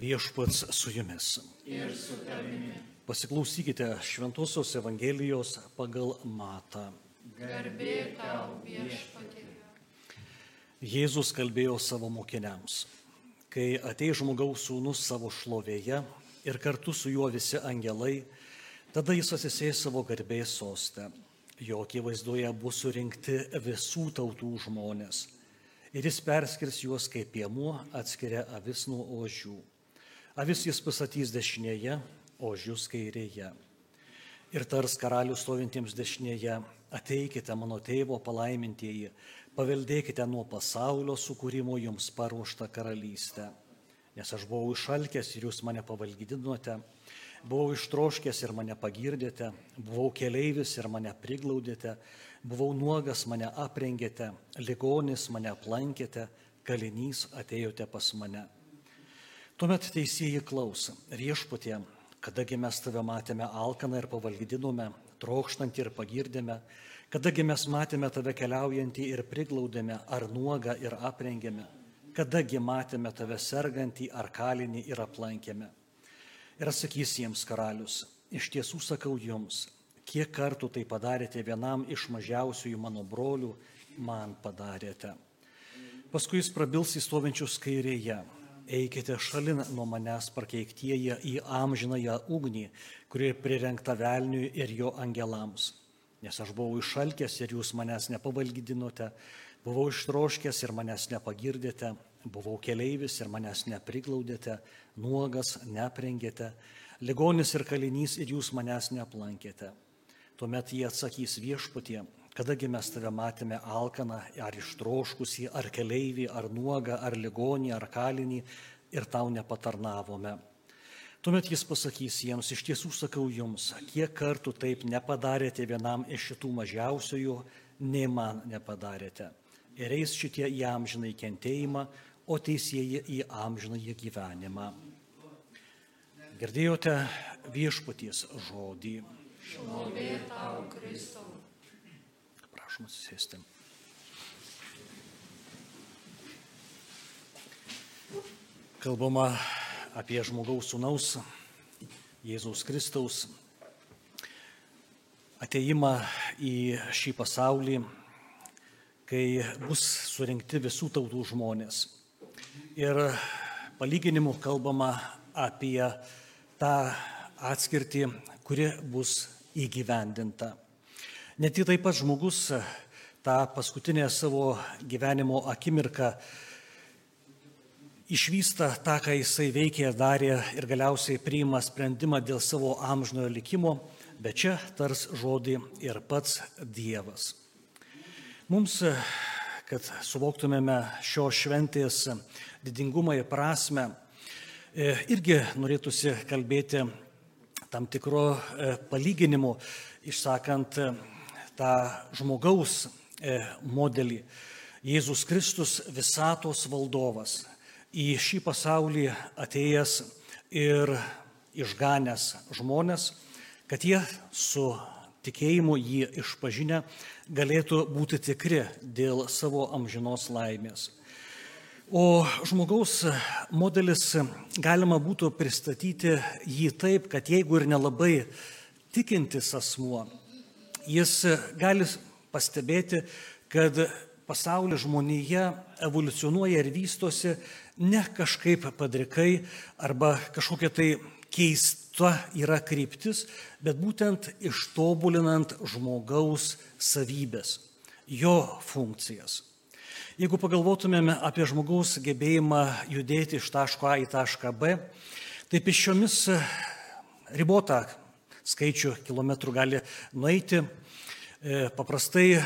Viešpats su jumis. Ir su tavimi. Pasiklausykite Šventos Evangelijos pagal Matą. Garbė tau viešpatie. Jėzus kalbėjo savo mokiniams. Kai ateis žmogaus sūnus savo šlovėje ir kartu su juo visi angelai, tada jis atsisės savo garbės sostę. Jo akivaizdoje bus surinkti visų tautų žmonės. Ir jis perskirs juos kaip piemuo atskiria avis nuo ožių. Avis jis pasatys dešinėje, ožius kairėje. Ir tars karalių stovintiems dešinėje, ateikite mano tėvo palaimintieji, paveldėkite nuo pasaulio sukūrimo jums paruoštą karalystę. Nes aš buvau išalkęs ir jūs mane pavalgydinote, buvau ištroškęs ir mane pagirdėte, buvau keleivis ir mane priglaudėte, buvau nuogas, mane aprengėte, ligonis mane aplankėte, kalinys atėjote pas mane. Tuomet teisėjai klausa, viešpatie, kadagi mes tave matėme alkaną ir pavalgydinome, trokštantį ir pagirdėme, kadagi mes matėme tave keliaujantį ir priglaudėme, ar nuogą ir aprengėme, kadagi matėme tave sergantį ar kalinį ir aplankėme. Ir atsakys jiems karalius, iš tiesų sakau jums, kiek kartų tai padarėte vienam iš mažiausiųjų mano brolių, man padarėte. Paskui jis prabils į stovinčius kairėje eikite šalin nuo manęs prakeiktieji į amžinąją ugnį, kuri prirengta velniui ir jo angelams. Nes aš buvau išalkęs ir jūs manęs nepavalgydinote, buvau ištroškęs ir manęs nepagirdėte, buvau keleivis ir manęs nepriglaudėte, nuogas neprengėte, ligonis ir kalinys ir jūs manęs neaplankėte. Tuomet jie atsakys viešpatie, kadagi mes tave matėme alkaną, ar ištroškusį, ar keleivį, ar nuogą, ar ligonį, ar kalinį ir tau nepatarnavome. Tuomet jis pasakys jiems, iš tiesų sakau jums, kiek kartų taip nepadarėte vienam iš šitų mažiausiųjų, nei man nepadarėte. Ir eis šitie į amžinai kentėjimą, o teisėjai į amžinai gyvenimą. Girdėjote viešpaties žodį. Šlovė tau, Kristau. Prašom atsisėsti. Kalbama apie žmogaus sūnaus Jėzaus Kristaus ateimą į šį pasaulį, kai bus surinkti visų tautų žmonės. Ir palyginimu kalbama apie tą atskirtį, kuri bus įgyvendinta. Net į taip pat žmogus tą paskutinę savo gyvenimo akimirką išvysta tą, ką jisai veikė darė ir galiausiai priima sprendimą dėl savo amžinojo likimo, bet čia tars žodį ir pats Dievas. Mums, kad suvoktumėme šios šventės didingumą ir prasme, irgi norėtųsi kalbėti tam tikro palyginimu, išsakant tą žmogaus modelį. Jėzus Kristus visatos valdovas, į šį pasaulį atėjęs ir išganęs žmonės, kad jie su tikėjimu jį išpažinę galėtų būti tikri dėl savo amžinos laimės. O žmogaus modelis galima būtų pristatyti jį taip, kad jeigu ir nelabai tikintis asmuo, jis gali pastebėti, kad pasaulio žmonėje evoliucionuoja ir vystosi ne kažkaip padrikai arba kažkokia tai keista yra kryptis, bet būtent ištobulinant žmogaus savybės, jo funkcijas. Jeigu pagalvotumėme apie žmogaus gebėjimą judėti iš taško A į tašką B, tai pešiomis ribotą skaičių kilometrų gali nueiti. E, paprastai e,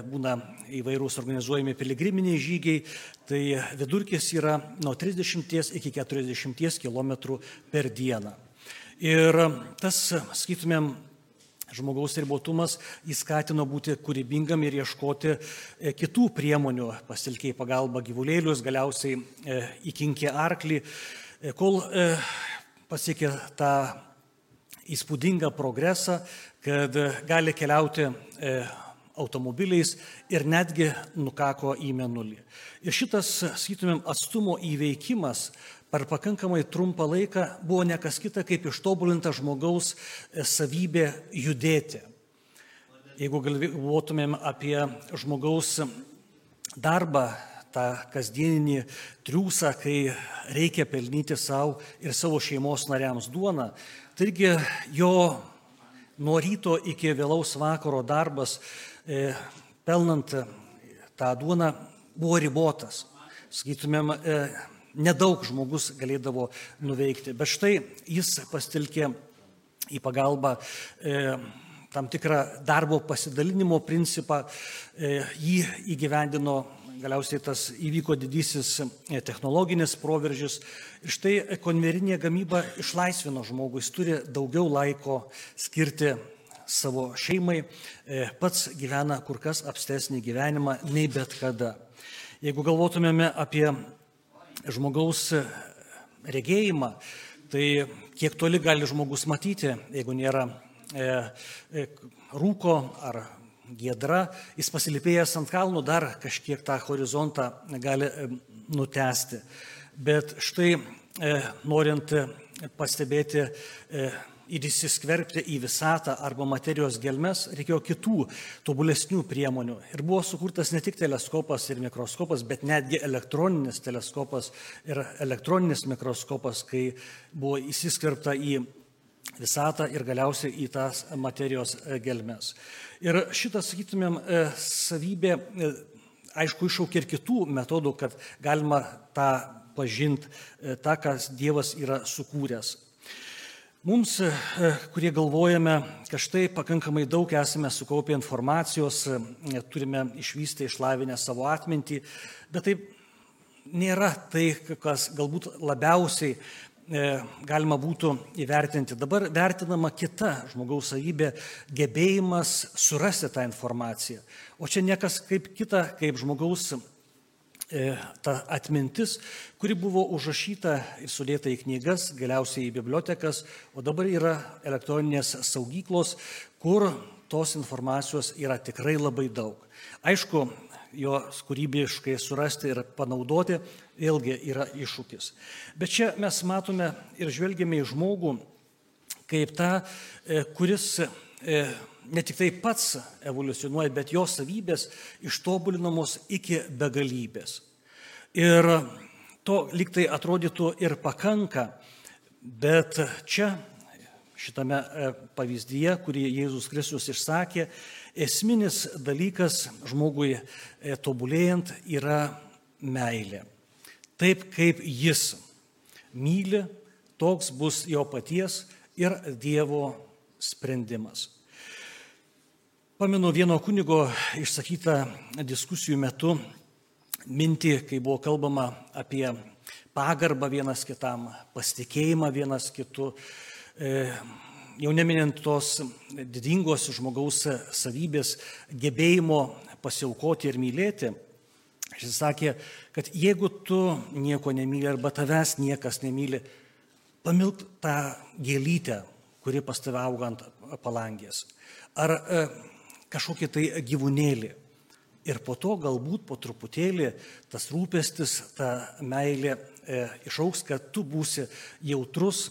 būna įvairūs organizuojami piligriminiai žygiai, tai vidurkis yra nuo 30 iki 40 km per dieną. Ir tas, skaitumėm, žmogaus ribotumas įskatino būti kūrybingam ir ieškoti e, kitų priemonių, pasitelkiai pagalba gyvulėlius, galiausiai įkinkė arklį, kol pasiekė tą įspūdingą progresą, kad gali keliauti e, automobiliais ir netgi nukako į menulį. Ir šitas, sakytumėm, atstumo įveikimas per pakankamai trumpą laiką buvo nekas kita kaip ištobulinta žmogaus e, savybė judėti. Jeigu galvotumėm apie žmogaus darbą, tą kasdieninį triūsą, kai reikia pelnyti savo ir savo šeimos nariams duoną, taigi jo nuo ryto iki vėlaus vakaro darbas e, pelnant tą duoną buvo ribotas. Sakytumėm, e, nedaug žmogus galėdavo nuveikti, bet štai jis pastilkė į pagalbą e, tam tikrą darbo pasidalinimo principą, e, jį įgyvendino galiausiai tas įvyko didysis e, technologinis proveržis. Ir štai konverinė gamyba išlaisvino žmogų, jis turi daugiau laiko skirti savo šeimai, e, pats gyvena kur kas apstesnį gyvenimą nei bet kada. Jeigu galvotumėme apie žmogaus regėjimą, tai kiek toli gali žmogus matyti, jeigu nėra rūko ar giedra, jis pasilipėjęs ant kalnų dar kažkiek tą horizontą gali e, nutesti. Bet štai e, norint pastebėti e, ir įsiskverbti į visatą arba materijos gelmes, reikėjo kitų tobulesnių priemonių. Ir buvo sukurtas ne tik teleskopas ir mikroskopas, bet netgi elektroninis teleskopas ir elektroninis mikroskopas, kai buvo įsiskverbta į visatą ir galiausiai į tas materijos gelmes. Ir šitas, sakytumėm, e, savybė, e, aišku, iššaukia ir kitų metodų, kad galima tą pažinti, e, tą, kas Dievas yra sukūręs. Mums, kurie galvojame, kad štai pakankamai daug esame sukaupę informacijos, turime išvystę, išlavinę savo atmintį, bet taip nėra tai, kas galbūt labiausiai E, galima būtų įvertinti. Dabar vertinama kita žmogaus savybė - gebėjimas surasti tą informaciją. O čia niekas kaip kita, kaip žmogaus e, ta atmintis, kuri buvo užrašyta ir sudėta į knygas, galiausiai į bibliotekas, o dabar yra elektroninės saugyklos, kur tos informacijos yra tikrai labai daug. Aišku, jos kūrybiškai surasti ir panaudoti, vėlgi yra iššūkis. Bet čia mes matome ir žvelgiame į žmogų kaip tą, e, kuris e, ne tik tai pats evoliucionuoja, bet jo savybės ištobulinamos iki begalybės. Ir to liktai atrodytų ir pakanka, bet čia šitame e, pavyzdyje, kurį Jėzus Kristus išsakė, esminis dalykas žmogui e, tobulėjant yra meilė. Taip kaip jis myli, toks bus jo paties ir Dievo sprendimas. Pamenu vieno kunigo išsakytą diskusijų metu mintį, kai buvo kalbama apie pagarbą vienas kitam, pasitikėjimą vienas kitu, e, jau neminint tos didingos žmogaus savybės, gebėjimo pasiaukoti ir mylėti, jis sakė, kad jeigu tu nieko nemyli arba tavęs niekas nemyli, pamilk tą gėlytę, kuri pas tave auga ant palangės. Ar e, kažkokį tai gyvūnėlį. Ir po to galbūt po truputėlį tas rūpestis, ta meilė e, išauks, kad tu būsi jautrus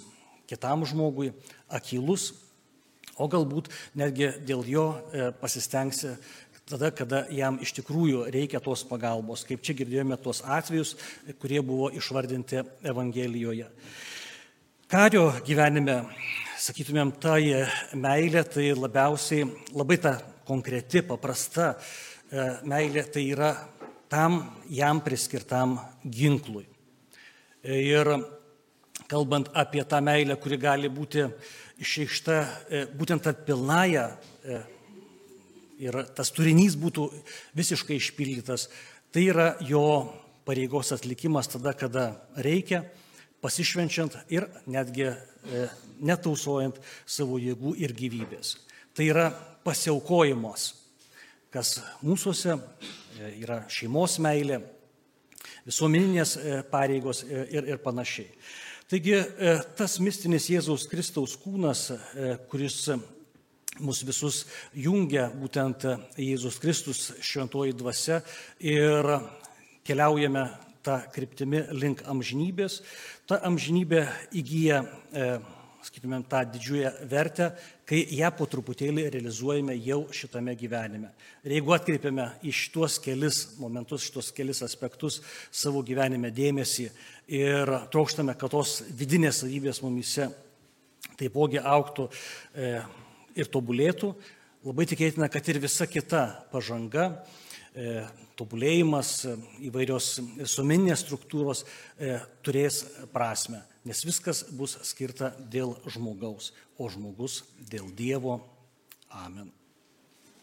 kitam žmogui, akylus, o galbūt netgi dėl jo e, pasistengsi tada, kada jam iš tikrųjų reikia tos pagalbos, kaip čia girdėjome tuos atvejus, kurie buvo išvardinti Evangelijoje. Kario gyvenime, sakytumėm, ta meilė tai labiausiai labai ta konkreti, paprasta e, meilė tai yra tam jam priskirtam ginklui. Ir kalbant apie tą meilę, kuri gali būti išreikšta e, būtent tą pilnąją e, ir tas turinys būtų visiškai išpildytas, tai yra jo pareigos atlikimas tada, kada reikia, pasišvenčiant ir netgi e, netausojant savo jėgų ir gyvybės. Tai yra pasiaukojimos, kas mūsųse yra šeimos meilė, visuomeninės pareigos ir, ir panašiai. Taigi e, tas mistinis Jėzaus Kristaus kūnas, e, kuris mus visus jungia, būtent Jėzus Kristus šventoji dvasia ir keliaujame tą kryptimį link amžinybės, ta amžinybė įgyja, e, sakytumėm, tą didžiąją vertę, kai ją po truputėlį realizuojame jau šitame gyvenime. Ir jeigu atkreipiame į šitos kelis momentus, šitos kelis aspektus savo gyvenime dėmesį ir trokštame, kad tos vidinės savybės mumise taipogi auktų e, ir tobulėtų, labai tikėtina, kad ir visa kita pažanga tobulėjimas, e, įvairios visuomeninės struktūros e, turės prasme, nes viskas bus skirta dėl žmogaus, o žmogus dėl Dievo. Amen.